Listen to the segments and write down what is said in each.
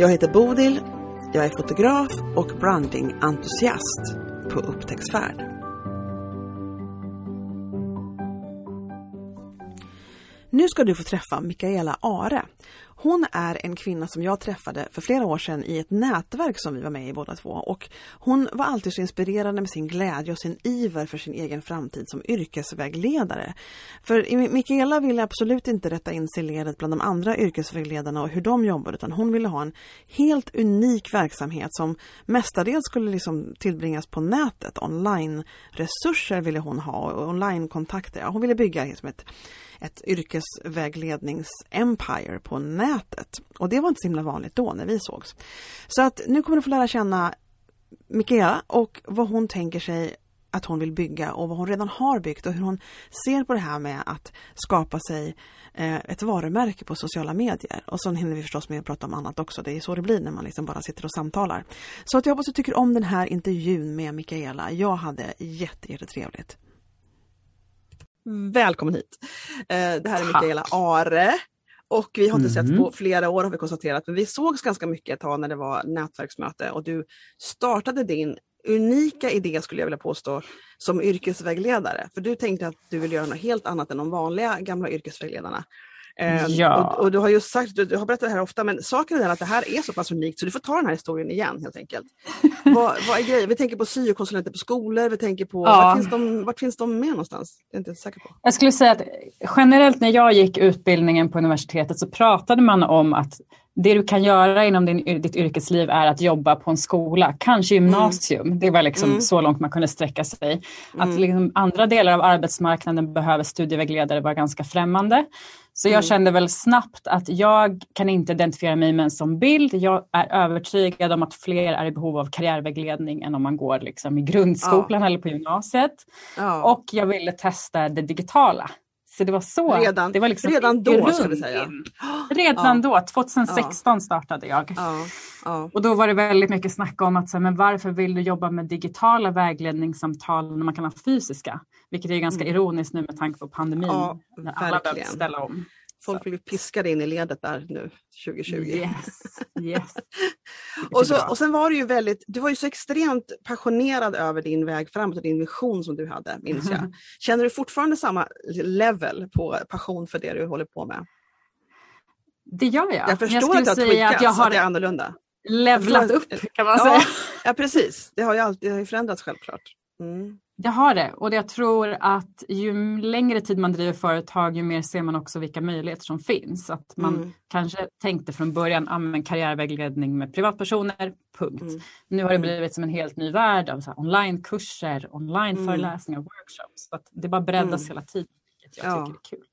Jag heter Bodil, jag är fotograf och brandingentusiast på upptäcktsfärd. Nu ska du få träffa Mikaela Are. Hon är en kvinna som jag träffade för flera år sedan i ett nätverk som vi var med i båda två och hon var alltid så inspirerande med sin glädje och sin iver för sin egen framtid som yrkesvägledare. För Mikaela ville absolut inte rätta in sig i ledet bland de andra yrkesvägledarna och hur de jobbar utan hon ville ha en helt unik verksamhet som mestadels skulle liksom tillbringas på nätet. Online-resurser ville hon ha och online-kontakter. Hon ville bygga liksom ett ett yrkesvägledningsempire på nätet. Och det var inte så himla vanligt då när vi sågs. Så att nu kommer du få lära känna Mikaela och vad hon tänker sig att hon vill bygga och vad hon redan har byggt och hur hon ser på det här med att skapa sig eh, ett varumärke på sociala medier. Och så hinner vi förstås med att prata om annat också. Det är så det blir när man liksom bara sitter och samtalar. Så att jag hoppas du tycker om den här intervjun med Mikaela. Jag hade jättetrevligt. Välkommen hit! Eh, det här är Mikaela Are. Och vi har inte mm. sett på flera år har vi konstaterat, men vi sågs ganska mycket ett tag när det var nätverksmöte och du startade din unika idé skulle jag vilja påstå som yrkesvägledare. För du tänkte att du vill göra något helt annat än de vanliga gamla yrkesvägledarna. Ehm, ja. Och, och, du har ju sagt, du, du, har berättat det här ofta, men saken är den att det här är så pass unikt så du får ta den här historien igen helt enkelt. vad, vad är grejen? Vi tänker på syokonsulenter på skolor, vi tänker på, ja. vart, finns de, vart finns de med någonstans? Jag är inte säker på. Jag skulle säga att generellt när jag gick utbildningen på universitetet så pratade man om att det du kan göra inom din, ditt yrkesliv är att jobba på en skola, kanske gymnasium. Mm. Det var liksom mm. så långt man kunde sträcka sig. Att mm. liksom andra delar av arbetsmarknaden behöver studievägledare var ganska främmande. Så jag mm. kände väl snabbt att jag kan inte identifiera mig med en sån bild. Jag är övertygad om att fler är i behov av karriärvägledning än om man går liksom i grundskolan ja. eller på gymnasiet. Ja. Och jag ville testa det digitala. Så det var så. Redan, det var liksom redan då ska vi säga. Redan ja. då, 2016 ja. startade jag. Ja. Och då var det väldigt mycket snack om att så, men varför vill du jobba med digitala vägledningssamtal när man kan ha fysiska? Vilket är ganska mm. ironiskt nu med tanke på pandemin. när alla behöver ställa om. Folk blir piskade in i ledet där nu 2020. Yes, yes. och, så, och sen var du ju väldigt, du var ju så extremt passionerad över din väg framåt och din vision som du hade, minns jag. Känner du fortfarande samma level på passion för det du håller på med? Det gör jag. Jag förstår jag att det har tweakats, att, jag har att det är annorlunda. Levlat upp kan man säga. Ja, precis. Det har ju alltid det har förändrats självklart. Mm. Det har det och jag tror att ju längre tid man driver företag ju mer ser man också vilka möjligheter som finns. Att man mm. kanske tänkte från början använd karriärvägledning med privatpersoner, punkt. Mm. Nu har det mm. blivit som en helt ny värld av onlinekurser, onlineföreläsningar, mm. workshops. Så det bara breddas mm. hela tiden, vilket jag ja. tycker är kul.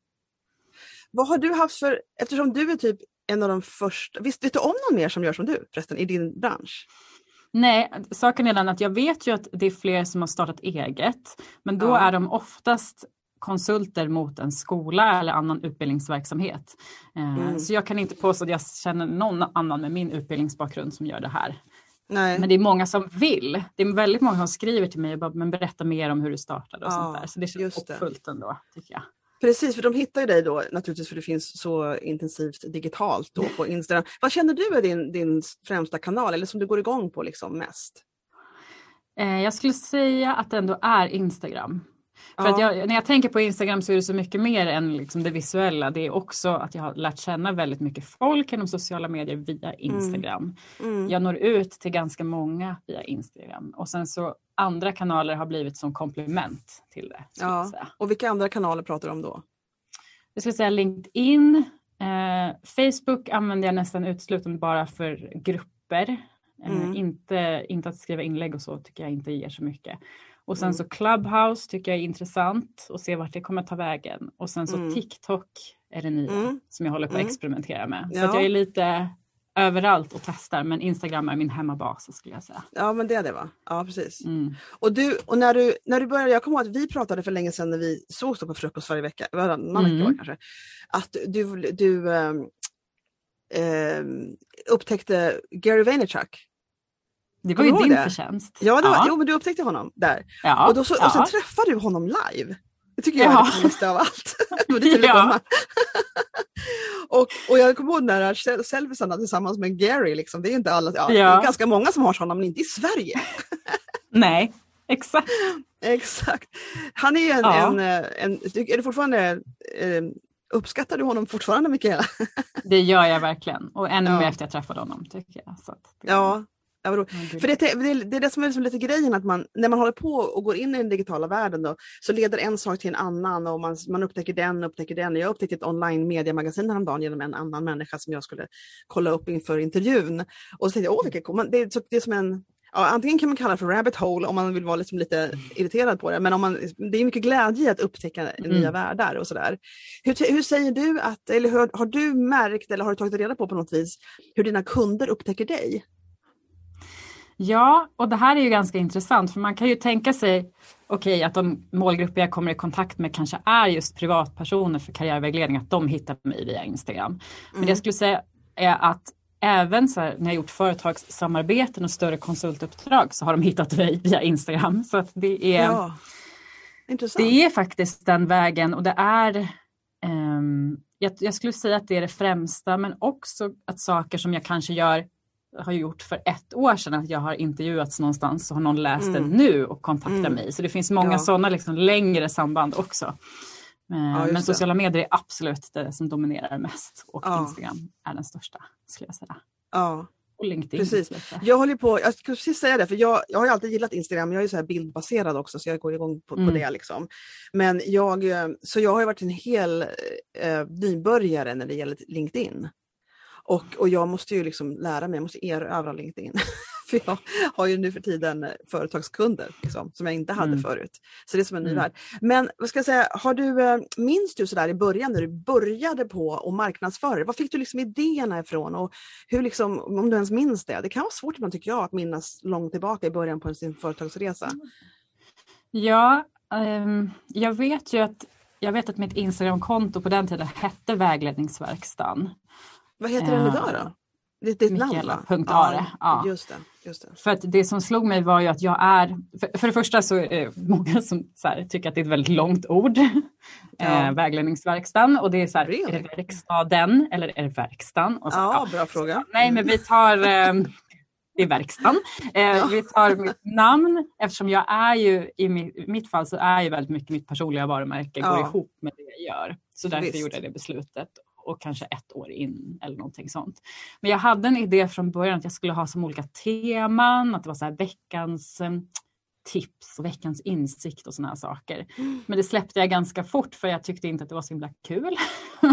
Vad har du haft för, eftersom du är typ en av de första, visst vet du om någon mer som gör som du förresten i din bransch? Nej, saken är den att jag vet ju att det är fler som har startat eget. Men då ja. är de oftast konsulter mot en skola eller annan utbildningsverksamhet. Eh, mm. Så jag kan inte påstå att jag känner någon annan med min utbildningsbakgrund som gör det här. Nej. Men det är många som vill. Det är väldigt många som skriver till mig och bara, men berätta mer om hur du startade och ja, sånt där. Så det känns hoppfullt ändå, tycker jag. Precis, för de hittar ju dig då naturligtvis för det finns så intensivt digitalt då på Instagram. Vad känner du är din, din främsta kanal eller som du går igång på liksom mest? Eh, jag skulle säga att det ändå är Instagram. För ja. att jag, när jag tänker på Instagram så är det så mycket mer än liksom det visuella. Det är också att jag har lärt känna väldigt mycket folk genom sociala medier via mm. Instagram. Mm. Mm. Jag når ut till ganska många via Instagram och sen så andra kanaler har blivit som komplement till det. Ja. Och vilka andra kanaler pratar du om då? Jag skulle säga LinkedIn. Eh, Facebook använder jag nästan uteslutande bara för grupper. Eh, mm. inte, inte att skriva inlägg och så tycker jag inte ger så mycket. Och sen mm. så Clubhouse tycker jag är intressant och se vart det kommer ta vägen. Och sen så mm. TikTok är det nya mm. som jag håller på att mm. experimentera med. Så ja. jag är lite överallt och testar men Instagram är min hemmabas skulle jag säga. Ja men det är det va? Ja precis. Mm. Och, du, och när, du, när du började, jag kommer ihåg att vi pratade för länge sedan när vi sågs på frukost varje vecka, varannan mm. vecka kanske, att du, du äh, äh, upptäckte Gary Vaynerchuk. Det var ju din det? förtjänst. Ja, det var, ja. Jo, men du upptäckte honom där. Ja, och, då så, och sen träffade du honom live. Det tycker jag ja. är det coolaste av allt. det ja. och, och jag kommer ihåg den där selfiesarna tillsammans med Gary. Liksom. Det är inte alla, ja, ja. Det är ganska många som har sådana men inte i Sverige. Nej, exakt. exakt. Han är en, ja. en, en, är du fortfarande, eh, uppskattar du honom fortfarande Mikaela? det gör jag verkligen och ännu mer efter jag träffade honom. tycker jag. Så det... Ja, Ja, mm, För det, det, det, är det som är liksom lite grejen, att man, när man håller på och går in i den digitala världen då, så leder en sak till en annan och man, man upptäcker den och upptäcker den. Jag upptäckte ett online mediamagasin häromdagen genom en annan människa som jag skulle kolla upp inför intervjun. Och så tänkte jag, åh vilket cool. det, är, det är som en Ja, antingen kan man kalla det för rabbit hole om man vill vara liksom lite irriterad på det, men om man, det är mycket glädje i att upptäcka mm. nya världar och sådär. Hur, hur säger du att, eller hur, har du märkt eller har du tagit reda på på något vis hur dina kunder upptäcker dig? Ja, och det här är ju ganska intressant för man kan ju tänka sig okej okay, att de målgrupper jag kommer i kontakt med kanske är just privatpersoner för karriärvägledning, att de hittar mig via Instagram. Mm. Men det jag skulle säga är att även så här, när jag gjort företagssamarbeten och större konsultuppdrag så har de hittat mig via Instagram. Så att det är, ja. det är faktiskt den vägen och det är um, jag, jag skulle säga att det är det främsta men också att saker som jag kanske gör har gjort för ett år sedan att jag har intervjuats någonstans så har någon läst mm. det nu och kontaktar mm. mig. Så det finns många ja. sådana liksom längre samband också. Eh, ja, Men sociala medier är absolut det som dominerar mest och ja. Instagram är den största skulle jag säga. Ja. Och LinkedIn. Precis. Jag håller på, jag ska precis säga det, för jag, jag har alltid gillat Instagram, jag är så bildbaserad också så jag går igång på, mm. på det. Liksom. Men jag, eh, så jag har varit en hel eh, nybörjare när det gäller LinkedIn. Och, och jag måste ju liksom lära mig, jag måste erövra LinkedIn. för jag har ju nu för tiden företagskunder liksom, som jag inte hade mm. förut. Så det är som en ny mm. värld. Men vad ska jag säga, har du, eh, minns du sådär i början när du började på att marknadsföra Var fick du liksom idéerna ifrån? Och hur liksom, om du ens minns det? Det kan vara svårt ibland tycker jag att minnas långt tillbaka i början på sin företagsresa. Ja, um, jag vet ju att jag vet att mitt Instagramkonto på den tiden hette Vägledningsverkstan. Vad heter den idag då? Det är ditt namn va? Ja, ja. Just det, just det. För att det som slog mig var ju att jag är, för, för det första så är det många som här, tycker att det är ett väldigt långt ord, ja. eh, vägledningsverkstan och det är så här, really? är det verkstaden eller är det verkstaden? Och så, ja, ja, bra fråga. nej men vi tar eh, i verkstaden. Eh, vi tar mitt namn eftersom jag är ju i mitt, mitt fall så är ju väldigt mycket mitt personliga varumärke ja. går ihop med det jag gör. Så därför Visst. gjorde jag det beslutet och kanske ett år in eller någonting sånt. Men jag hade en idé från början att jag skulle ha som olika teman, att det var så veckans eh, tips och veckans insikt och sådana här saker. Mm. Men det släppte jag ganska fort för jag tyckte inte att det var så himla kul.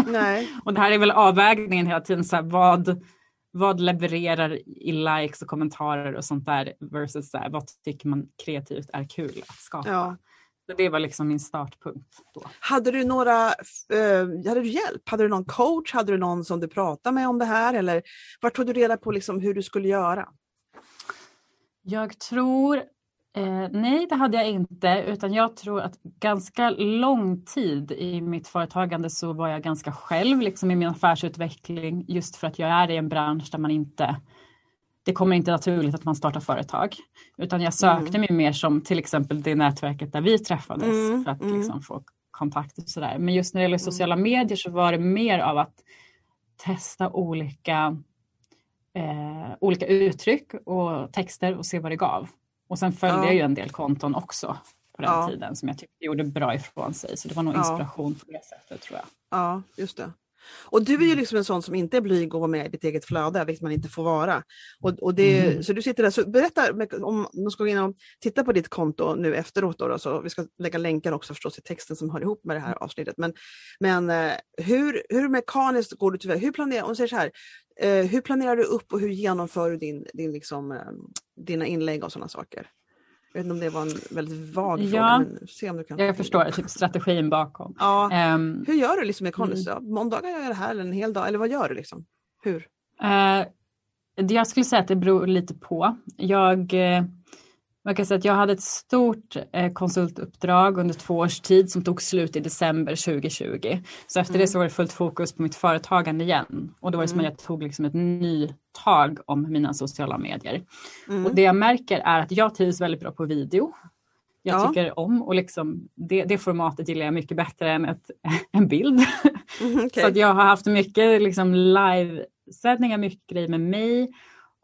Nej. och det här är väl avvägningen hela tiden, så här, vad, vad levererar i likes och kommentarer och sånt där versus så här, vad tycker man kreativt är kul att skapa. Ja. Så det var liksom min startpunkt. Då. Hade du några, eh, hade du hjälp? Hade du någon coach? Hade du någon som du pratade med om det här? Eller vart tog du reda på liksom hur du skulle göra? Jag tror, eh, nej det hade jag inte, utan jag tror att ganska lång tid i mitt företagande så var jag ganska själv liksom i min affärsutveckling just för att jag är i en bransch där man inte det kommer inte naturligt att man startar företag. Utan jag sökte mm. mig mer som till exempel det nätverket där vi träffades mm. för att mm. liksom få kontakt och sådär. Men just när det gäller mm. sociala medier så var det mer av att testa olika, eh, olika uttryck och texter och se vad det gav. Och sen följde ja. jag ju en del konton också på den ja. tiden som jag tyckte gjorde bra ifrån sig. Så det var nog inspiration ja. på det sättet tror jag. Ja, just det. Och du är ju mm. liksom en sån som inte är blyg och vara med i ditt eget flöde, vilket man inte får vara. Och, och det, mm. Så du sitter där, så berätta om de ska gå in och titta på ditt konto nu efteråt. Då, då, så vi ska lägga länkar också förstås i texten som hör ihop med det här avsnittet. Men, men eh, hur, hur mekaniskt går du tillväga? Hur planerar, om säger så här, eh, hur planerar du upp och hur genomför du din, din liksom, eh, dina inlägg och sådana saker? Jag vet inte om det var en väldigt vag ja, fråga. Men se om du kan... Jag förstår typ strategin bakom. Ja. Um, Hur gör du liksom med Conny? Mm. Måndagar gör jag det här eller en hel dag eller vad gör du liksom? Hur? Uh, Jag skulle säga att det beror lite på. Jag, eh, man kan säga att jag hade ett stort eh, konsultuppdrag under två års tid som tog slut i december 2020. Så efter mm. det så var det fullt fokus på mitt företagande igen. Och då var det som att mm. jag tog liksom ett ny tag om mina sociala medier. Mm. Och det jag märker är att jag trivs väldigt bra på video. Jag ja. tycker om och liksom det, det, formatet gillar jag mycket bättre än ett, en bild. Mm, okay. Så att jag har haft mycket liksom livesändningar, mycket grejer med mig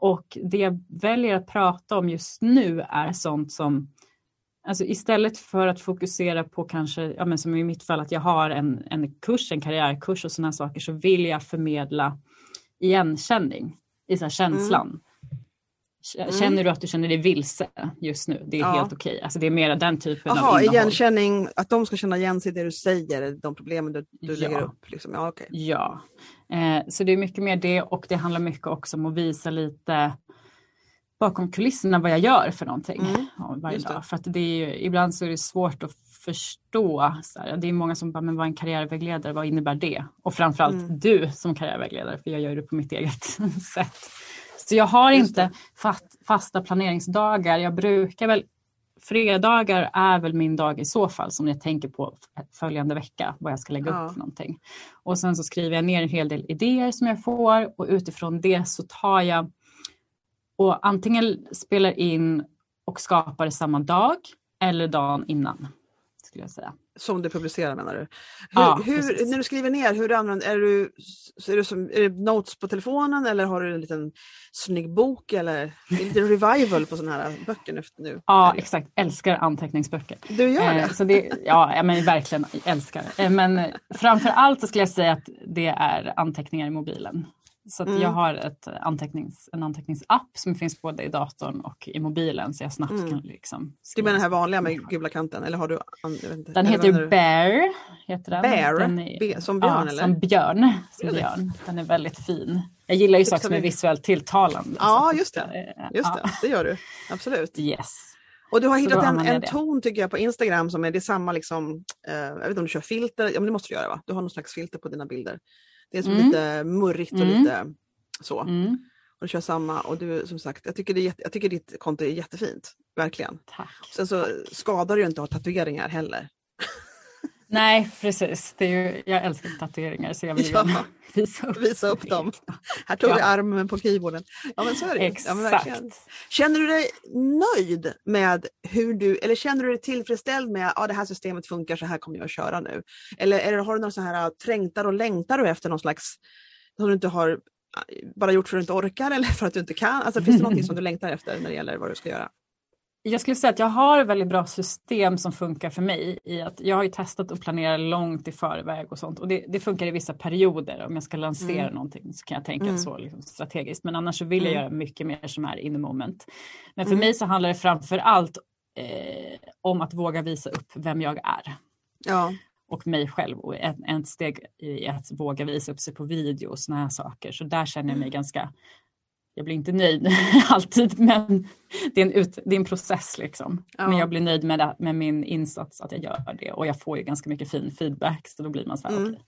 och det jag väljer att prata om just nu är sånt som Alltså istället för att fokusera på kanske, ja men som i mitt fall att jag har en, en kurs, en karriärkurs och sådana saker så vill jag förmedla igenkänning i så känslan. Mm. Mm. Känner mm. du att du känner dig vilse just nu? Det är ja. helt okej. Okay. Alltså det är mer den typen Aha, av innehåll. igenkänning, att de ska känna igen sig i det du säger, de problemen du, du ja. lägger upp. Liksom. Ja, okay. ja. Eh, så det är mycket mer det och det handlar mycket också om att visa lite bakom kulisserna vad jag gör för någonting mm. varje dag. För att det är ju, ibland så är det svårt att förstå. Här, det är många som bara, men vad är en karriärvägledare, vad innebär det? Och framförallt mm. du som karriärvägledare, för jag gör det på mitt eget sätt. Så jag har inte fast, fasta planeringsdagar. Jag brukar väl fredagar är väl min dag i så fall som jag tänker på följande vecka vad jag ska lägga ja. upp för någonting. Och sen så skriver jag ner en hel del idéer som jag får och utifrån det så tar jag och antingen spelar in och skapar samma dag eller dagen innan. Skulle jag säga. Som du publicerar menar du? Hur, ja, hur när du skriver ner, hur använder, är, du, är, du som, är det notes på telefonen eller har du en liten snygg bok eller är det revival på sådana här böcker nu? Ja exakt, älskar anteckningsböcker. Du gör det? Eh, så det ja, men verkligen älskar. Eh, men framför allt så skulle jag säga att det är anteckningar i mobilen. Så mm. jag har ett antecknings, en anteckningsapp som finns både i datorn och i mobilen så jag snabbt mm. kan liksom Du menar den här vanliga med gula kanten eller har du? Inte, den heter du... Bear. Heter den. Bear? Den är, Be som björn ja, eller? Som björn. Som björn. Den är väldigt fin. Jag gillar ju typ saker som är visuellt tilltalande. Ja just det, just ja. det. det gör du. Absolut. Yes. Och du har hittat en, en ton tycker jag på Instagram som är det samma liksom, eh, jag vet inte om du kör filter, ja men det måste du göra va? Du har någon slags filter på dina bilder. Det är som mm. lite murrigt och mm. lite så. Mm. Och du kör samma och du som sagt, jag tycker, det är, jag tycker ditt konto är jättefint. Verkligen. Tack. Sen så skadar det ju inte att ha tatueringar heller. Nej precis, det är ju, jag älskar tatueringar så jag vill ja. visa upp, visa upp dem. Här tog ja. vi armen på keyboarden. Ja men så är det Exakt. Ja, känner du dig nöjd med hur du, eller känner du dig tillfredsställd med att ah, det här systemet funkar, så här kommer jag att köra nu? Eller, eller har du några så här trängtar och längtar du efter någon slags, som du inte har bara gjort för att du inte orkar eller för att du inte kan? Alltså, finns det någonting som du längtar efter när det gäller vad du ska göra? Jag skulle säga att jag har ett väldigt bra system som funkar för mig. i att Jag har ju testat att planera långt i förväg och sånt och det, det funkar i vissa perioder. Om jag ska lansera mm. någonting så kan jag tänka mm. så liksom, strategiskt. Men annars så vill jag mm. göra mycket mer som är in the moment. Men för mm. mig så handlar det framför allt eh, om att våga visa upp vem jag är. Ja och mig själv och ett, ett steg i att våga visa upp sig på video och såna här saker. Så där känner jag mig ganska, jag blir inte nöjd alltid men det är en, ut, det är en process liksom. Ja. Men jag blir nöjd med, det, med min insats att jag gör det och jag får ju ganska mycket fin feedback så då blir man så här, mm. okay,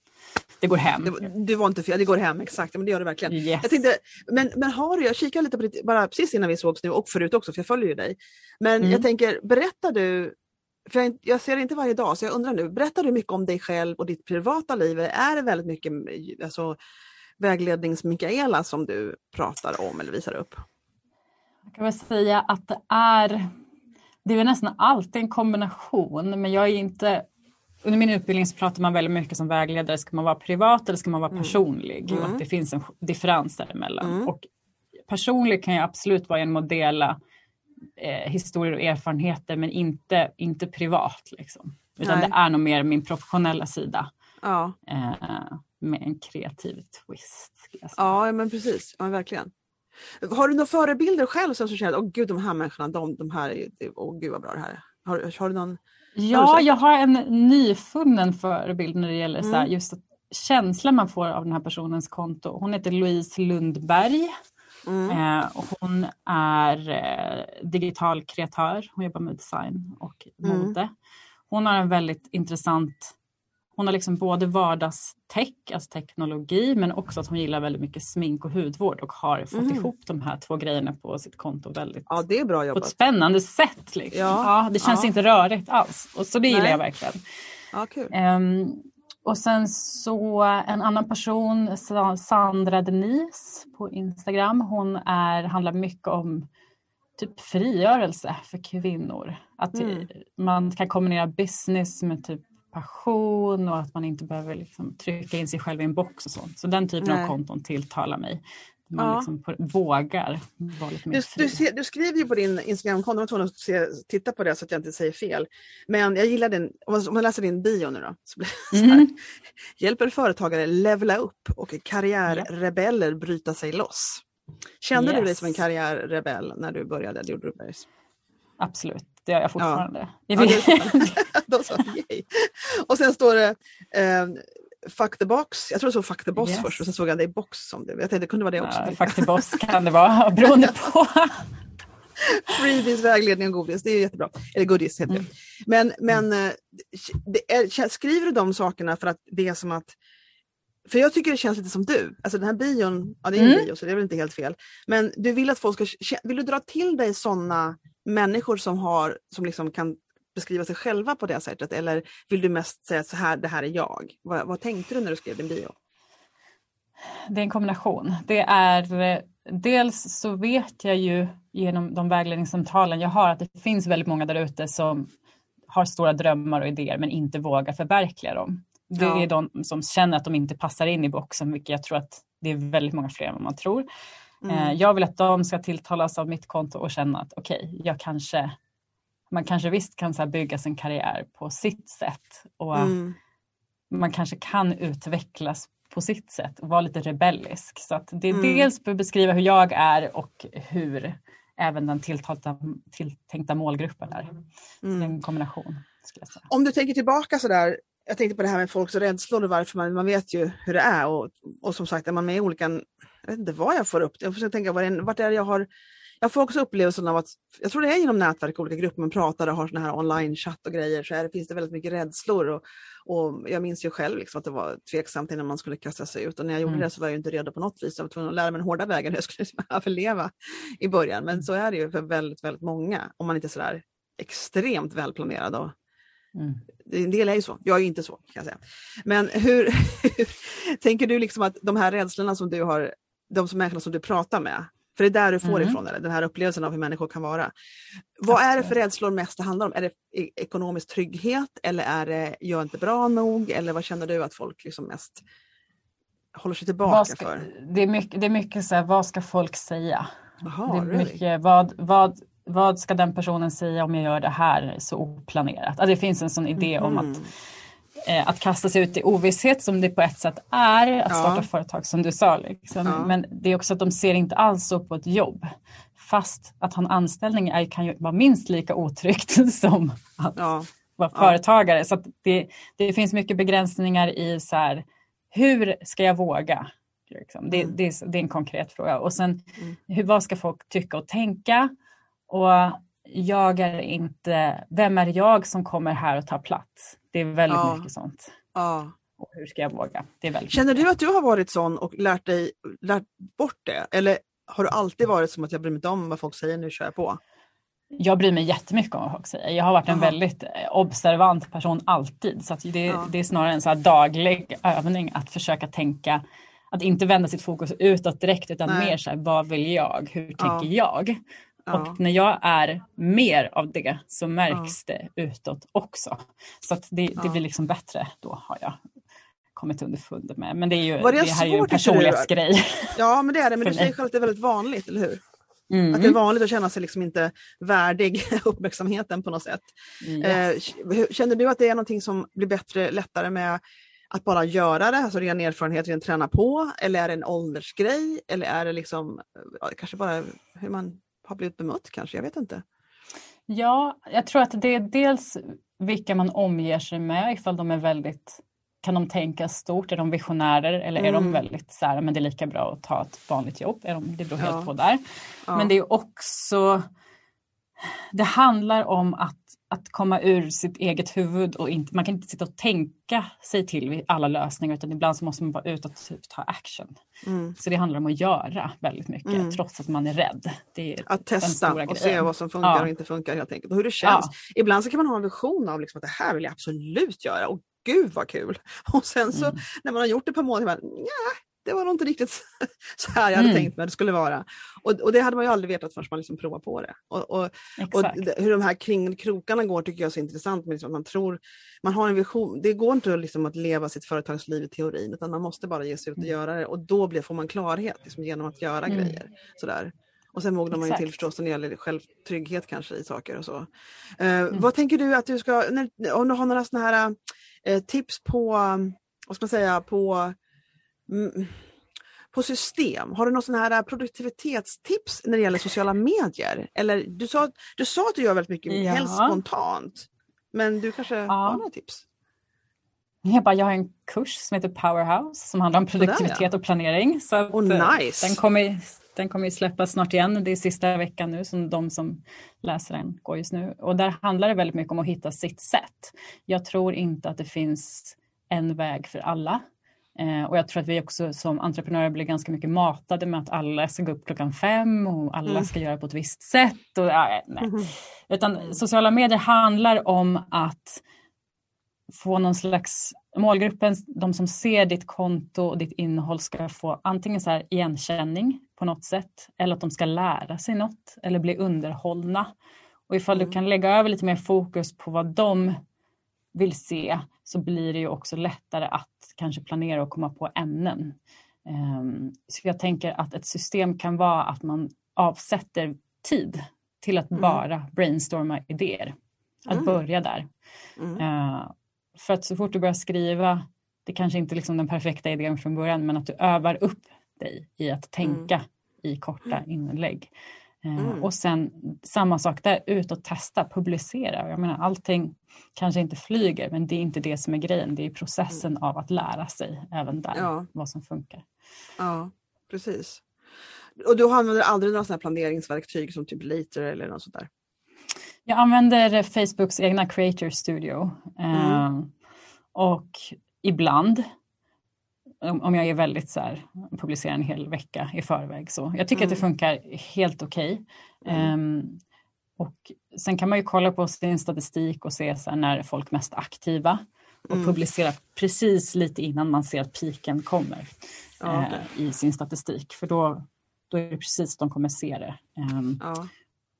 det går hem. Det, det, var inte fel, det går hem exakt, men det gör det verkligen. Yes. Jag tänkte, men, men har du, jag kikade lite på ditt, bara precis innan vi sågs nu och förut också för jag följer ju dig. Men mm. jag tänker, berättar du för jag, jag, ser det inte varje dag, så jag undrar nu, berättar du mycket om dig själv och ditt privata liv? Är det väldigt mycket alltså, väglednings-Mikaela som du pratar om eller visar upp? Jag kan väl säga att det är, det är nästan alltid en kombination, men jag är inte under min utbildning så pratar man väldigt mycket som vägledare, ska man vara privat eller ska man vara mm. personlig? Mm. Och att det finns en differens däremellan. Mm. Och personlig kan jag absolut vara genom att dela eh, historier och erfarenheter men inte, inte privat. Liksom. Utan Nej. det är nog mer min professionella sida. Ja. Eh, med en kreativ twist. Ja men precis, ja, verkligen. Har du några förebilder själv som du känner, åh gud de här människorna, de, de här, åh gud vad bra det här är. Har, har du någon? Ja, har du jag har en nyfunnen förebild när det gäller mm. så här, mm. just känslan man får av den här personens konto. Hon heter Louise Lundberg. Mm. Eh, hon är eh, digital kreatör, hon jobbar med design och mm. mode. Hon har en väldigt intressant hon har liksom både vardagstech, alltså teknologi, men också att hon gillar väldigt mycket smink och hudvård och har fått Mm. ihop de här två grejerna på sitt konto väldigt Ja, det är bra på ett jobbat. spännande sätt. Liksom. Ja, Ja, det känns ja. inte rörigt alls. Och så det gillar Nej. jag verkligen. Ja, kul. Ehm, och sen så en annan person, Sa- Sandra Denise på Instagram. Hon är, handlar mycket om typ frigörelse för kvinnor. Att Mm. man kan kombinera business med typ passion och att man inte behöver liksom trycka in sig själv i en box och sånt. Så den typen Nej. av konton tilltalar mig. Man Ja. liksom på, vågar vara lite mer Du, du, du skriver ju på din Instagramkonto, jag var tvungen att se, titta på det så att jag inte säger fel. Men jag gillar din, om man, läser din bio nu då. Så blir det så här, Mhm. Hjälper företagare levela upp och karriärrebeller bryta sig loss. Kände du dig Yes. som en karriärrebell när du började? Det gjorde du. Absolut, det gör jag fortfarande. Ja, så. Då sa jag, yay. Och sen står det eh, Fuck the box. Jag tror det stod Fuck the boss Yes. först och sen såg jag det i box som det. Jag tänkte det kunde vara det också. Ja, Fuck boss kan det vara beroende på. Freebies, vägledning och godis, det är jättebra. Eller godis heter Mm. det. Men, men eh, det är, skriver du de sakerna för att det är som att för jag tycker det känns lite som du. Alltså den här bion, ja det är en Mm. bio så det är väl inte helt fel. Men du vill att folk ska, vill du dra till dig sådana människor som har, som liksom kan beskriva sig själva på det sättet? Eller vill du mest säga så här, det här är jag? Vad, vad tänkte du när du skrev din bio? Det är en kombination. Det är dels så vet jag ju genom de vägledningssamtalen jag har att det finns väldigt många där ute som har stora drömmar och idéer men inte vågar förverkliga dem. Det Ja. är de som känner att de inte passar in i boxen, vilket jag tror att det är väldigt många fler än vad man tror. Mm. Eh, Jag vill att de ska tilltalas av mitt konto och känna att okej, jag kanske, man kanske visst kan så bygga sin karriär på sitt sätt och Mm. man kanske kan utvecklas på sitt sätt och vara lite rebellisk. Så att det är Mm. dels för att beskriva hur jag är och hur även den tilltalta, tilltänkta målgruppen är. Så det är Mm. en kombination. Om du tänker tillbaka sådär, jag tänkte på det här med folks rädslor och varför man, man vet ju hur det är och, och som sagt är man med i olika, jag vet inte vad jag får upp, jag försöker tänka vad det vart är det jag har, jag får också upplevelsen av att, jag tror det är genom nätverk och olika grupper man pratar och har såna här online-chatt och grejer så är det, finns det väldigt mycket rädslor och, och jag minns ju själv liksom att det var tveksamt innan man skulle kasta sig ut och när jag gjorde Mm. det så var jag inte redo på något vis, jag var tvungen att lära mig den hårda vägen hur jag skulle överleva i början. Men så är det ju för väldigt, väldigt många om man inte är sådär extremt välplanerad och Mm. en del är ju så, jag är ju inte så kan säga. Men hur, tänker du liksom att de här rädslorna som du har, de som människorna som du pratar med, för det är där du får Mm. ifrån, eller, den här upplevelsen av hur människor kan vara. Vad är det för Absolut. rädslor mest det handlar om? Är det e- ekonomisk trygghet eller är det jag är inte bra nog? Eller vad känner du att folk liksom mest håller sig tillbaka ska, för? det är mycket, det är mycket så här, vad ska folk säga? Jaha, det är really? mycket, vad, vad, vad ska den personen säga om jag gör det här så oplanerat? Alltså det finns en sån idé om att Mhm. eh, att kasta sig ut i ovisshet som det på ett sätt är att Ja. starta företag som du sa. Liksom. Ja. Men det är också att de ser inte alls så på ett jobb. Fast att ha en anställning är, kan ju vara minst lika otryggt som att Ja, vara företagare. Så det, det finns mycket begränsningar i så här, hur ska jag våga? Liksom. Det, Mm. det, är, det är en konkret fråga. Och sen Mm. hur, vad ska folk tycka och tänka? Och jag är inte, vem är jag som kommer här och tar plats? Det är väldigt Ja. mycket sånt. ja. Och hur ska jag våga? Det är väldigt Känner mycket. du att du har varit sån och lärt dig lärt bort det? Eller har du alltid varit som att jag bryr mig inte om vad folk säger, nu kör jag på? Jag bryr mig jättemycket om vad folk säger. Jag har varit en Jaha. väldigt eh, observant person alltid. Så att det, Ja. det är snarare en så daglig övning att försöka tänka, att inte vända sitt fokus utåt direkt utan Nej. mer så här, vad vill jag? Hur Ja. tänker jag? Ja. Och när jag är mer av det så märks det utåt också. Så att det, det Ja. blir liksom bättre då har jag kommit underfund med. Men det, är ju, Var det det här är ju en personlighetsgrej. Ja, men det är det. Men du säger själv att det är väldigt vanligt, eller hur? Mm. Att det är vanligt att känna sig liksom inte värdig uppmärksamheten på något sätt. Yes. Eh, känner du att det är någonting som blir bättre, lättare med att bara göra det, alltså ren erfarenhet, ren träna på? Eller är det en åldersgrej? Eller är det liksom, ja, kanske bara hur man har blivit bemött kanske? Jag vet inte. Ja, jag tror att det är dels vilka man omger sig med, ifall de är väldigt kan de tänka stort? Är de visionärer eller är de Mm. väldigt så här, men det är lika bra att ta ett vanligt jobb? Är de, det beror helt Ja. på där. Ja. Men det är också, det handlar om att, att komma ur sitt eget huvud och inte, man kan inte sitta och tänka sig till alla lösningar utan ibland så måste man vara ute och typ ta action. Mm. Så det handlar om att göra väldigt mycket mm. trots att man är rädd. Det är att testa och se vad som funkar ja. och inte funkar helt enkelt och hur det känns. Ja. Ibland så kan man ha en vision av liksom att det här vill jag absolut göra och gud vad kul! Och sen så mm. när man har gjort det på månader, det var nog inte riktigt så här jag hade mm. tänkt mig att det skulle vara. Och, och, det hade man ju aldrig vetat förrän man liksom provar på det. Och, och, och hur de här kringkrokarna går tycker jag är så intressant. Med liksom man tror, man har en vision. Det går inte liksom att leva sitt företagsliv i teorin utan man måste bara ge sig ut och mm. göra det och då blir, får man klarhet liksom, genom att göra mm. grejer. Sådär. Och sen mognar man ju till förstås när det gäller självtrygghet kanske i saker och så. Uh, mm. Vad tänker du att du ska, när, om du har några sådana här uh, tips på, vad ska man säga, på. På system. Har du någon sån här produktivitetstips när det gäller sociala medier? Eller du sa, du sa att du gör väldigt mycket, ja. helst spontant. Men du kanske ja. har några tips? Jag, bara, jag har en kurs som heter Powerhouse som handlar om produktivitet Sådär, ja. och planering. Så att, oh, nice. den, kommer, den kommer ju släppas snart igen. Det är sista veckan nu som de som läser den går just nu. Och där handlar det väldigt mycket om att hitta sitt sätt. Jag tror inte att det finns en väg för alla. Eh, och jag tror att vi också som entreprenörer blir ganska mycket matade med att alla ska gå upp klockan fem och alla mm. ska göra på ett visst sätt. Och, nej. Mm. Utan sociala medier handlar om att få någon slags målgruppen, de som ser ditt konto och ditt innehåll ska få antingen så här igenkänning på något sätt eller att de ska lära sig något eller bli underhållna. Och ifall mm. du kan lägga över lite mer fokus på vad de vill se så blir det ju också lättare att kanske planera och komma på ämnen. Ehm, så jag tänker att ett system kan vara att man avsätter tid till att mm. bara brainstorma idéer. Att mm. börja där. Mm. Uh, för att så fort du börjar skriva, det kanske inte är liksom den perfekta idén från början, men att du övar upp dig i att tänka mm. i korta inlägg. Eh, mm. Och sen samma sak där, ut och testa, publicera. Jag menar, allting kanske inte flyger men det är inte det som är grejen. Det är processen mm. av att lära sig även där ja. vad som funkar. Ja, precis. Och du använder aldrig några sådana planeringsverktyg som typ Later eller något sånt där? Jag använder Facebooks egna Creator Studio. Mm. Um, och ibland om jag är väldigt så här, publicerar en hel vecka i förväg. Så jag tycker mm. att det mm. funkar helt okej. Okay. Mm. Um, och sen kan man ju kolla på sin statistik och se så här, när är folk mest aktiva och mm. publicera precis lite innan man ser att piken kommer ja, okay. uh, i sin statistik. För då, då är det precis de kommer se det. Um, ja.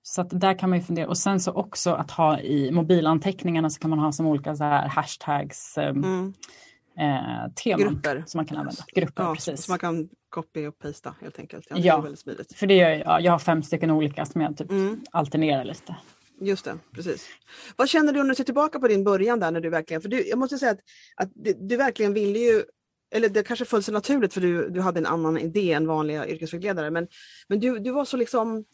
Så att där kan man ju fundera. Och sen så också att ha i mobilanteckningarna så kan man ha som olika så här hashtags. Um, eh, teman Grupper. som man kan använda. Grupper, ja, precis. Så man kan copy och pasta helt enkelt. Ja, ja för det gör jag. Jag har fem stycken olika som jag typ mm. alternerar lite. Just det, precis. Vad känner du när du ser tillbaka på din början där när du verkligen, för du, jag måste säga att, att du, du verkligen ville ju eller det kanske föll sig naturligt för du, du hade en annan idé än vanliga yrkesvägledare, men, men du, du var så liksom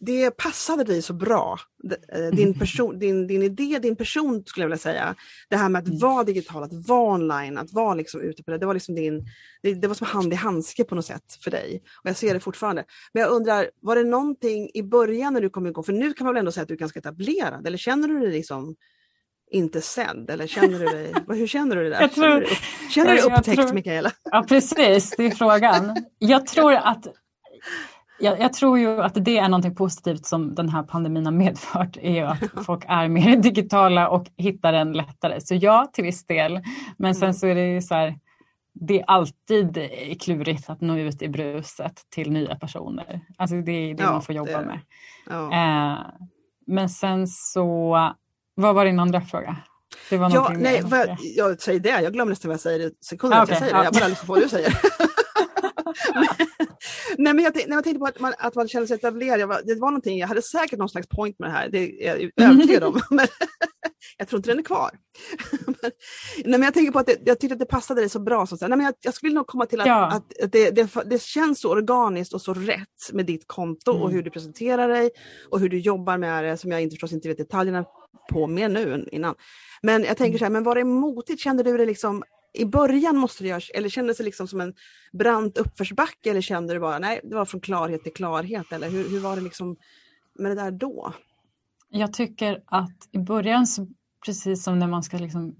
det passade dig så bra. Eh, din, person, din, din idé, din person skulle jag vilja säga. Det här med att mm. vara digital, att vara online, att vara liksom ute på det. Det var, liksom din, det, det, var som hand i handske på något sätt för dig. Och jag ser det fortfarande. Men jag undrar, var det någonting i början när du kom igång, för nu kan man väl ändå säga att du är ganska etablerad, eller känner du dig liksom inte sedd? Eller känner du dig, hur känner du det där? Tror, känner du, känner du dig upptäckt tror, Mikaela? Ja precis, det är frågan. Jag tror att jag, jag, tror ju att det är något positivt som den här pandemin har medfört, är att folk är mer digitala och hittar den lättare. Så ja, till viss del. Men sen mm. så är det ju så här, det är alltid klurigt att nå ut i bruset till nya personer. Alltså det är det ja, man får jobba med. Ja. Eh, men sen så, vad var din andra fråga? Det var ja, nej, vad, jag säger det, jag glömmer nästan vad jag säger sekunden okay, jag säger det. Jag bara lyssnar på vad du säger. Nej, men jag, när jag tänkte på att man, att man känner sig etablerad, var, det var någonting, jag hade säkert någon slags point med det här, det är jag övertygad om. Men jag tror inte den är kvar. men, nej, men jag tänker på att det, jag tyckte att det passade dig så bra. Så, nej, men jag, jag skulle nog komma till att, ja. att, att det, det, det, känns så organiskt och så rätt med ditt konto mm. och hur du presenterar dig och hur du jobbar med det, som jag inte, förstås inte vet detaljerna på mer nu än innan. Men jag tänker så här, men var det motigt? Kände du det liksom i början måste det göras, eller kändes det liksom som en brant uppförsbacke eller kände du bara, nej det var från klarhet till klarhet eller hur, hur var det liksom med det där då? Jag tycker att i början, så, precis som när man ska liksom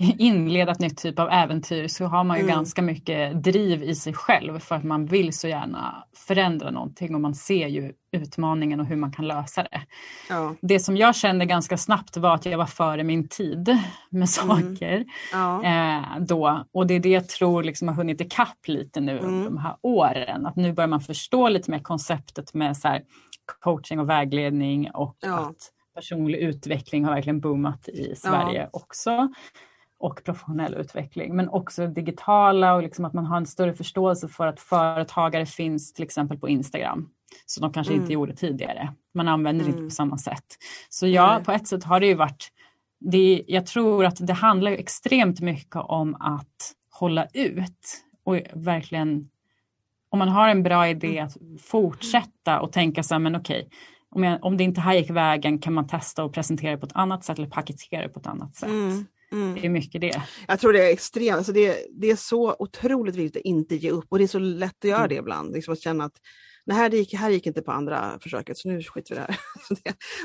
inleda ett nytt typ av äventyr så har man ju mm. ganska mycket driv i sig själv för att man vill så gärna förändra någonting och man ser ju utmaningen och hur man kan lösa det. Ja. Det som jag kände ganska snabbt var att jag var före min tid med mm. saker. Mm. Ja. Eh, då. Och det är det jag tror liksom har hunnit ikapp lite nu mm. under de här åren. Att nu börjar man förstå lite mer konceptet med så coaching och vägledning och ja. att personlig utveckling har verkligen boomat i Sverige också och professionell utveckling. Men också digitala och liksom att man har en större förståelse för att företagare finns till exempel på Instagram. Så de kanske mm. inte gjorde tidigare. Man använder mm. det inte på samma sätt. Så ja, mm. på ett sätt har det ju varit, det, jag tror att det handlar extremt mycket om att hålla ut och verkligen, om man har en bra idé mm. att fortsätta och tänka så här, men okej, om, jag, om det inte här gick vägen kan man testa och presentera det på ett annat sätt eller paketera det på ett annat sätt. Mm. Det är mycket det. Jag tror det är extremt, alltså det, det är så otroligt viktigt att inte ge upp och det är så lätt att göra mm. det ibland. Liksom att känna att det här, gick, här gick inte på andra försöket så nu skiter vi i det här.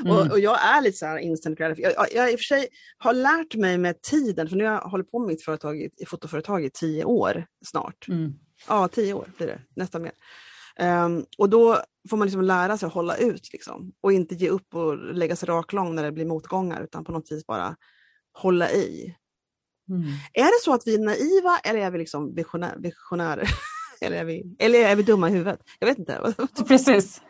mm. och, och, jag är lite så här instant gratification. Jag, jag, jag i och för sig har lärt mig med tiden, för nu har jag hållit på med mitt företag, i, fotoföretag i tio år snart. Mm. Ja, tio år blir det, nästan mer. Um, och då får man liksom lära sig att hålla ut liksom, och inte ge upp och lägga sig raklång när det blir motgångar utan på något vis bara hålla i. Mm. Är det så att vi är naiva eller är vi liksom visionär, visionärer? eller, är vi, eller är vi dumma i huvudet? Jag vet inte. Precis.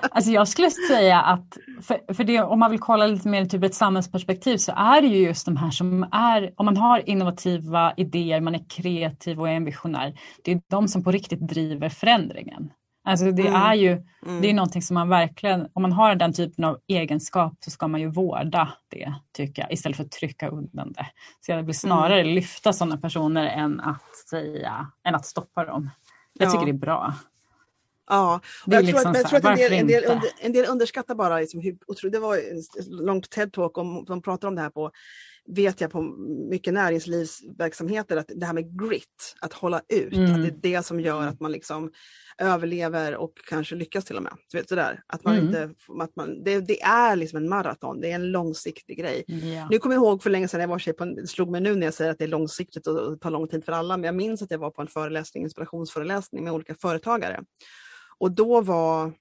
Alltså jag skulle säga att, för, för det, om man vill kolla lite mer typ ett samhällsperspektiv så är det ju just de här som är, om man har innovativa idéer, man är kreativ och är en visionär, det är de som på riktigt driver förändringen. Alltså det mm. är ju mm. det är någonting som man verkligen, om man har den typen av egenskap så ska man ju vårda det tycker jag istället för att trycka undan det. Så jag vill snarare mm. lyfta sådana personer än att säga, än att stoppa dem. Jag tycker ja. det är bra. Ja, och jag, liksom tror jag tror att en, del, en, del under, en del underskattar bara liksom hur det var en långt TED-talk om, de pratar om det här på vet jag på mycket näringslivsverksamheter att det här med grit, att hålla ut, mm. att det är det som gör att man liksom överlever och kanske lyckas till och med. Du vet, sådär. Att man mm. inte, att man, det, det, är liksom en maraton, det är en långsiktig grej. Ja. Nu kommer jag ihåg för länge sedan, jag var på en, slog mig nu när jag säger att det är långsiktigt och tar lång tid för alla, men jag minns att jag var på en föreläsning, inspirationsföreläsning med olika företagare. Och då var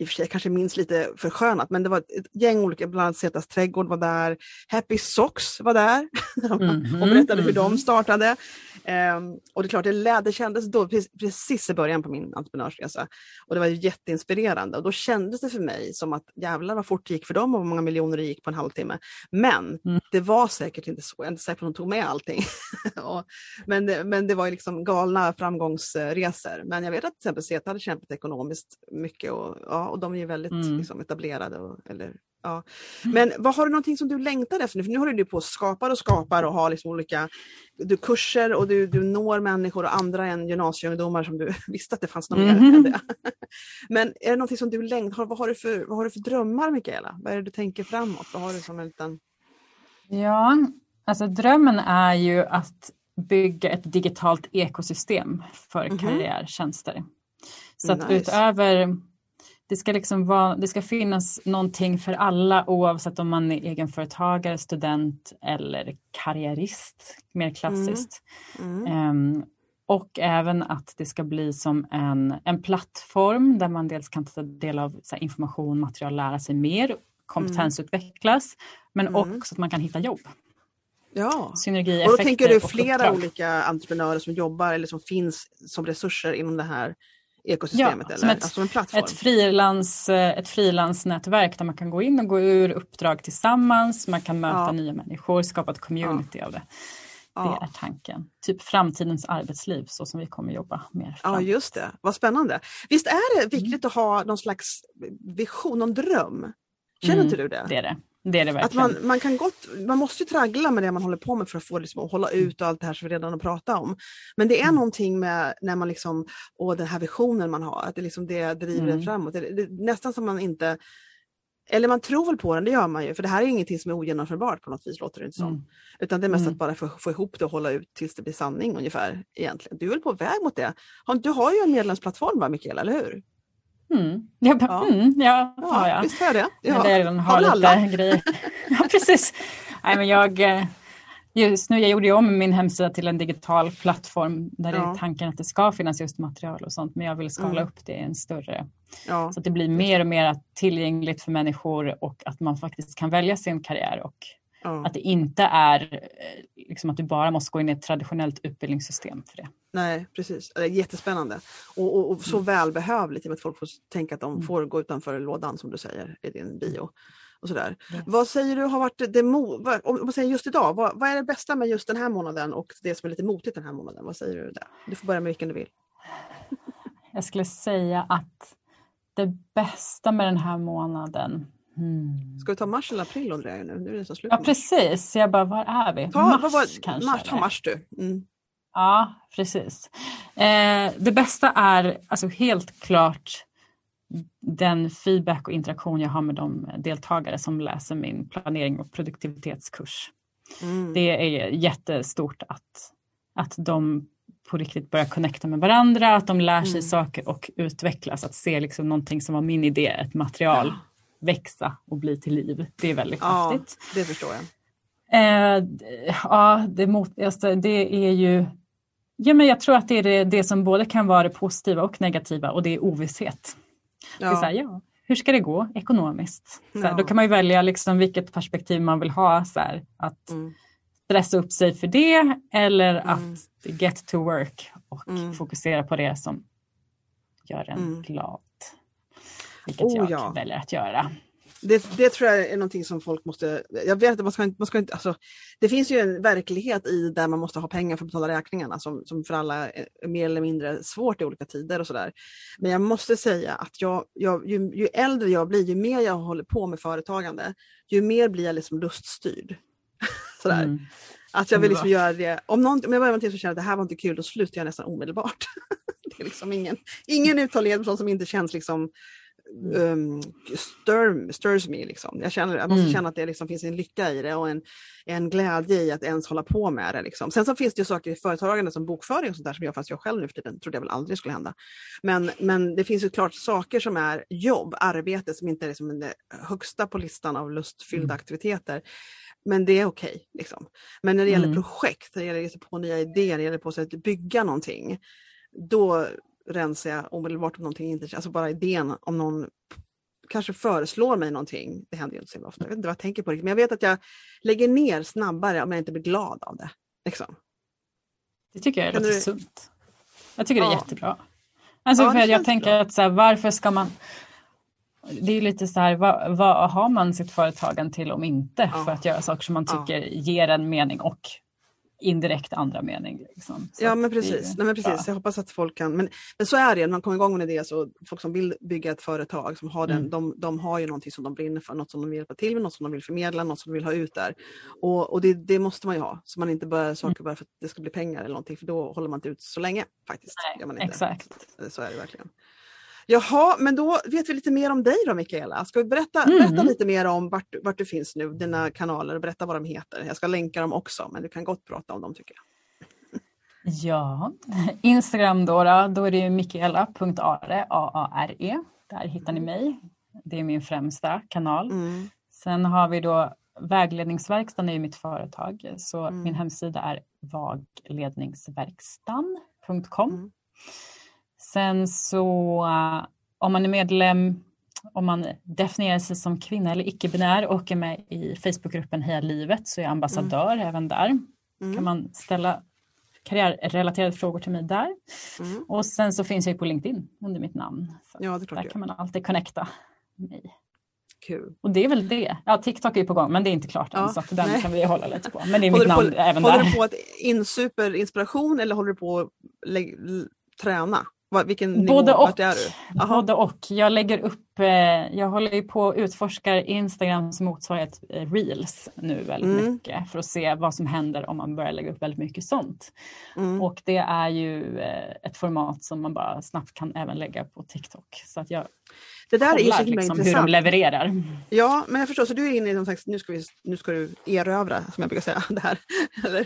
i och för sig kanske minst lite förskönat, men det var ett gäng olika, bland annat Zetas trädgård var där, Happy Socks var där mm-hmm. och berättade hur de mm-hmm. startade. Um, och det är klart, det, det kändes då precis i början på min entreprenörsresa och det var jätteinspirerande och då kändes det för mig som att jävlar vad fort det gick för dem och hur många miljoner det gick på en halvtimme. Men mm. det var säkert inte så, jag är inte säker på att de tog med allting. och, men, det, men det var ju liksom galna framgångsresor. Men jag vet att till exempel Zeta hade kämpat ekonomiskt mycket och, ja, och de är ju väldigt mm. liksom, etablerade. Och, eller, ja. Mm. Men vad har du någonting som du längtar efter? För nu håller du på och skapar och skapar och har liksom olika du kurser och du, du når människor och andra än gymnasieungdomar som du visste att det fanns något mm. mer än det. Men är det någonting som du längtar vad, har du för, vad har du för drömmar Mikaela? Vad är det du tänker framåt? Vad har du som en liten... Ja, alltså drömmen är ju att bygga ett digitalt ekosystem för mm karriärtjänster. Så att nice. utöver det ska, liksom vara, det ska finnas någonting för alla oavsett om man är egenföretagare, student eller karriärist, mer klassiskt. Mm. Mm. Um, och även att det ska bli som en, en plattform där man dels kan ta del av här, information, material, lära sig mer, kompetensutvecklas, men mm. också att man kan hitta jobb. Ja, och då tänker du flera olika entreprenörer som jobbar eller som finns som resurser inom det här ekosystemet? Ja, eller? Som ett, alltså en plattform. Ett, frilans, eh, ett frilansnätverk där man kan gå in och gå ur uppdrag tillsammans, man kan möta ja. nya människor, skapa ett community ja. av det. Det är tanken. Typ framtidens arbetsliv så som vi kommer jobba mer. Fram. Ja just det, vad spännande. Visst är det viktigt mm. att ha någon slags vision, någon dröm? Känner mm, inte du det? Det är det. Det är det verkligen. Att man, man, kan gott, man måste ju traggla med det man håller på med för att få liksom, att hålla ut och allt det här som vi redan har pratat om. Men det är mm. någonting med när man liksom, åh den här visionen man har, att det, liksom, det driver mm. en framåt. Det, det, nästan som man inte, eller man tror väl på den, det gör man ju, för det här är ingenting som är ogenomförbart på något vis låter det inte som. Mm. Utan det är mest mm. att bara få, få ihop det och hålla ut tills det blir sanning ungefär egentligen. Du är väl på väg mot det? Du har ju en medlemsplattform va Mikaela, eller hur? Mm. Jag bara, Ja. mm, ja, Ja, jag. visst jag det. Ja. Ja. Där jag redan Har lite alla? grejer. ja, precis. Nej, men jag, eh, just nu, jag gjorde ju om min hemsida till en digital plattform där det Ja. är tanken att det ska finnas just material och sånt. Men jag vill skala Mm. upp det i en större, Ja. så att det blir mer och mer tillgängligt för människor och att man faktiskt kan välja sin karriär och Ja. att det inte är eh, liksom att du bara måste gå in i ett traditionellt utbildningssystem för det. Nej, precis. Det är jättespännande. Och, och, och så välbehövligt i och med att folk får tänka att de Mm. får gå utanför lådan som du säger i din bio. Och sådär. Yes. Vad säger du har varit det vad, om man säger just idag, vad, vad är det bästa med just den här månaden och det som är lite motigt den här månaden? Vad säger du där? Du får börja med vilken du vill. Jag skulle säga att det bästa med den här månaden hmm. Ska vi ta mars eller april undrar jag nu? Nu är det nästan slut Ja precis, jag bara var är vi? Ta, mars var, kanske? Mars, ta mars du. Mm. Ja, precis. Eh, det bästa är alltså helt klart den feedback och interaktion jag har med de deltagare som läser min planering och produktivitetskurs. Mm. Det är jättestort att, att de på riktigt börjar connecta med varandra, att de lär sig Mm. saker och utvecklas, att se liksom någonting som var min idé, ett material, växa och bli till liv. Det är väldigt Ja, häftigt. det förstår jag. Eh, ja, det motigaste det är ju... Ja, men jag tror att det är det, det som både kan vara det positiva och negativa och det är ovisshet. Det är så här, Ja. ja, hur ska det gå ekonomiskt? Så här, Ja. Då kan man ju välja liksom vilket perspektiv man vill ha. Så här, att Mm. stressa upp sig för det eller Mm. att get to work och Mm. fokusera på det som gör en Mm. glad. Vilket Oh, jag ja. väljer att göra. Det, det tror jag är någonting som folk måste... Jag vet att man ska, man ska inte... Alltså, det finns ju en verklighet i där man måste ha pengar för att betala räkningarna som, som för alla är mer eller mindre svårt i olika tider och sådär. Men jag måste säga att jag, jag, ju, ju äldre jag blir, ju mer jag håller på med företagande, ju mer blir jag liksom luststyrd. sådär. Mm. Att jag vill Bra. liksom göra det. Om, någon, om jag börjar med någonting som känner att det här var inte kul, då slutar jag nästan omedelbart. det är liksom ingen, ingen uthållighet sånt som inte känns liksom um, stir, stirs me. Liksom. Jag, känner, jag måste Mm. känna att det liksom finns en lycka i det och en, en glädje i att ens hålla på med det. Liksom. Sen så finns det ju saker i företagande som bokföring och sånt där som jag fast jag själv nu för tiden trodde jag väl aldrig skulle hända. Men, men det finns ju klart saker som är jobb, arbete som inte är liksom det högsta på listan av lustfyllda Mm. aktiviteter. Men det är okej. liksom. Men när det gäller Mm. projekt, när det gäller att ge sig på nya idéer, när det gäller på sig att bygga någonting, då rensar jag omedelbart om någonting inte Alltså bara idén om någon kanske föreslår mig någonting. Det händer ju inte så ofta. Jag vet inte vad jag tänker på riktigt. Men jag vet att jag lägger ner snabbare om jag inte blir glad av det. Liksom. Det tycker jag Kan låter du- sunt. Jag tycker det är Ja. jättebra. Alltså Ja, för jag tänker bra. att så här, varför ska man... Det är lite så här, vad, vad har man sitt företagande till om inte Ja. för att göra saker som man tycker ger en mening och indirekt andra mening. Liksom. Ja men precis. Nej, men precis. Jag hoppas att folk kan. Men, men så är det när man kommer igång med det så folk som vill bygga ett företag som har den, Mm. de, de har ju någonting som de brinner för, något som de vill hjälpa till med, något som de vill förmedla, något som de vill ha ut där. Och, och det, det måste man ju ha, så man inte börjar Mm. saker bara för att det ska bli pengar eller någonting, för då håller man inte ut så länge faktiskt. Nej, Gör man inte. exakt. Så är det verkligen. Jaha, men då vet vi lite mer om dig då Mikaela. Ska vi berätta, Mm. berätta lite mer om vart, vart du finns nu, dina kanaler och berätta vad de heter. Jag ska länka dem också, men du kan gott prata om dem tycker jag. Ja, Instagram då, då, är det mikaela.are, A-A-R-E. Där hittar ni mig. Det är min främsta kanal. Mm. Sen har vi då Vägledningsverkstan är ju mitt företag så Mm. min hemsida är vagledningsverkstan.com. Mm. Sen så uh, om man är medlem, om man definierar sig som kvinna eller icke-binär och är med i Facebookgruppen Heja livet så är jag ambassadör även där. Mm. kan man ställa karriärrelaterade frågor till mig där. Mm. Och sen så finns jag på LinkedIn under mitt namn. Ja, det är klart där kan man alltid connecta mig. Kul. Och det är väl det. Ja, TikTok är på gång men det är inte klart än Ja, så den nej. kan vi hålla lite på. Men det är Håller mitt namn på, även håller där. du på att insuper inspiration eller håller du på att träna? Vad- Vilken nivå? Både och. Är du? Jaha. Både och. Jag lägger upp, eh, jag håller ju på och utforskar Instagrams motsvarighet eh, reels nu väldigt Mm. mycket för att se vad som händer om man börjar lägga upp väldigt mycket sånt. Mm. Och det är ju eh, ett format som man bara snabbt kan även lägga på TikTok. Så att jag Det där är ju så kollar himla liksom hur de intressant. levererar. Ja, men jag förstår, så du är inne i någon slags, nu ska, vi, nu ska du erövra, som jag brukar säga, det här. Eller?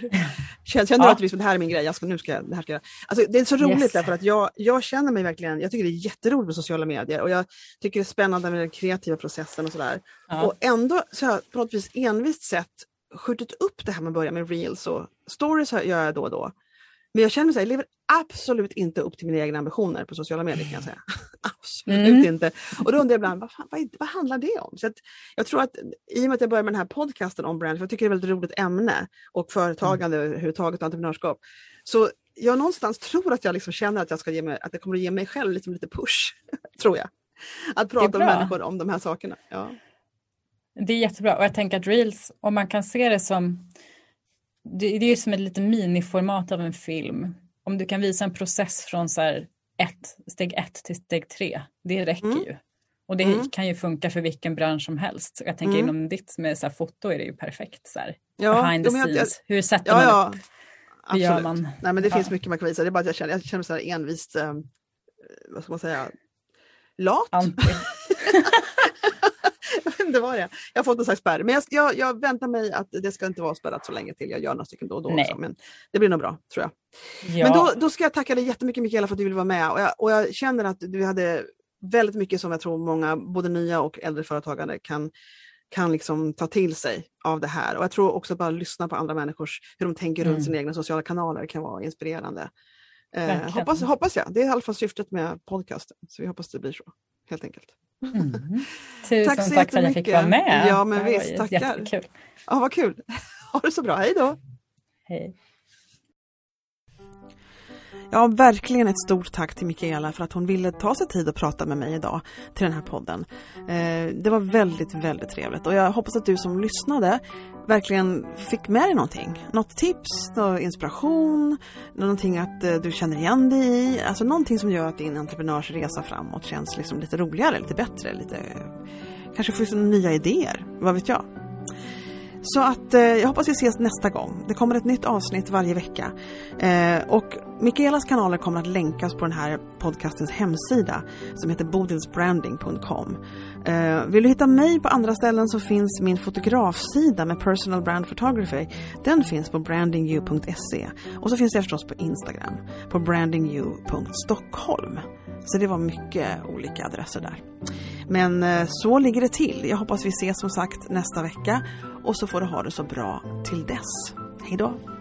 Känner, känner ja. du att liksom, det här är min grej, jag ska, nu ska det här ska jag alltså, Det är så roligt yes. därför att jag, jag känner mig verkligen, jag tycker det är jätteroligt med sociala medier och jag tycker det är spännande med den kreativa processen och sådär. Ja. Och ändå så har jag på något vis envist sätt skjutit upp det här med att börja med reels och stories gör jag då och då. Men jag känner att jag lever absolut inte upp till mina egna ambitioner på sociala medier kan jag säga. absolut mm. inte. Och då undrar jag ibland, vad, fan, vad, vad handlar det om? Så jag tror att i och med att jag började med den här podcasten om brand, för jag tycker det är ett väldigt roligt ämne och företagande mm. överhuvudtaget och entreprenörskap. Så jag någonstans tror att jag liksom känner att jag ska ge mig, att det kommer att ge mig själv liksom lite push, tror jag. Att prata med människor om de här sakerna. Ja. Det är jättebra och jag tänker att reels, om man kan se det som det, är som ett litet miniformat av en film. Om du kan visa en process från så ett, steg ett till steg tre, det räcker mm. ju. Och det mm. kan ju funka för vilken bransch som helst. Jag tänker mm. inom ditt med så här, foto är det ju perfekt. Så här, ja, behind the scenes, jag, hur sätter ja, man ja, upp? Hur gör man? Nej, men det ja. finns mycket man kan visa. Det är bara att jag känner, jag känner mig så här envist, eh, vad ska man säga, lat. det var det. Jag har fått en slags spärr. Men jag, jag, jag, väntar mig att det ska inte vara spärrat så länge till. Jag gör några stycken då och då. Också, men det blir nog bra, tror jag. Ja. Men då, då ska jag tacka dig jättemycket Mikaela för att du ville vara med. Och jag, och jag känner att du hade väldigt mycket som jag tror många, både nya och äldre företagare kan kan liksom ta till sig av det här. Och jag tror också att bara lyssna på andra människors, hur de tänker mm. runt sina egna sociala kanaler kan vara inspirerande. Eh, hoppas, hoppas jag. Det är i alla fall syftet med podcasten. Så vi hoppas det blir så, helt enkelt. Mm. Tusen tack, så tack för att jag fick vara med. Ja, men visst, tackar. Jättekul. Ja, vad kul. Ha det så bra. Hej då. Hej. Ja, verkligen ett stort tack till Mikaela för att hon ville ta sig tid att prata med mig idag till den här podden. Eh, det var väldigt, väldigt trevligt och jag hoppas att du som lyssnade verkligen fick med dig någonting. Något tips, någon inspiration, någonting att eh, du känner igen dig i. Alltså någonting som gör att din entreprenörsresa framåt känns liksom lite roligare, lite bättre, lite kanske får nya idéer, vad vet jag. Så att eh, jag hoppas vi ses nästa gång. Det kommer ett nytt avsnitt varje vecka. Eh, och Mikaelas kanaler kommer att länkas på den här podcastens hemsida som heter bodilsbranding.com. Eh, vill du hitta mig på andra ställen så finns min fotografsida med personal brand photography. Den finns på brandingyou.se och så finns det förstås på Instagram på brandingyou.stockholm. Så det var mycket olika adresser där. Men eh, så ligger det till. Jag hoppas vi ses som sagt nästa vecka och så får du ha det så bra till dess. Hejdå!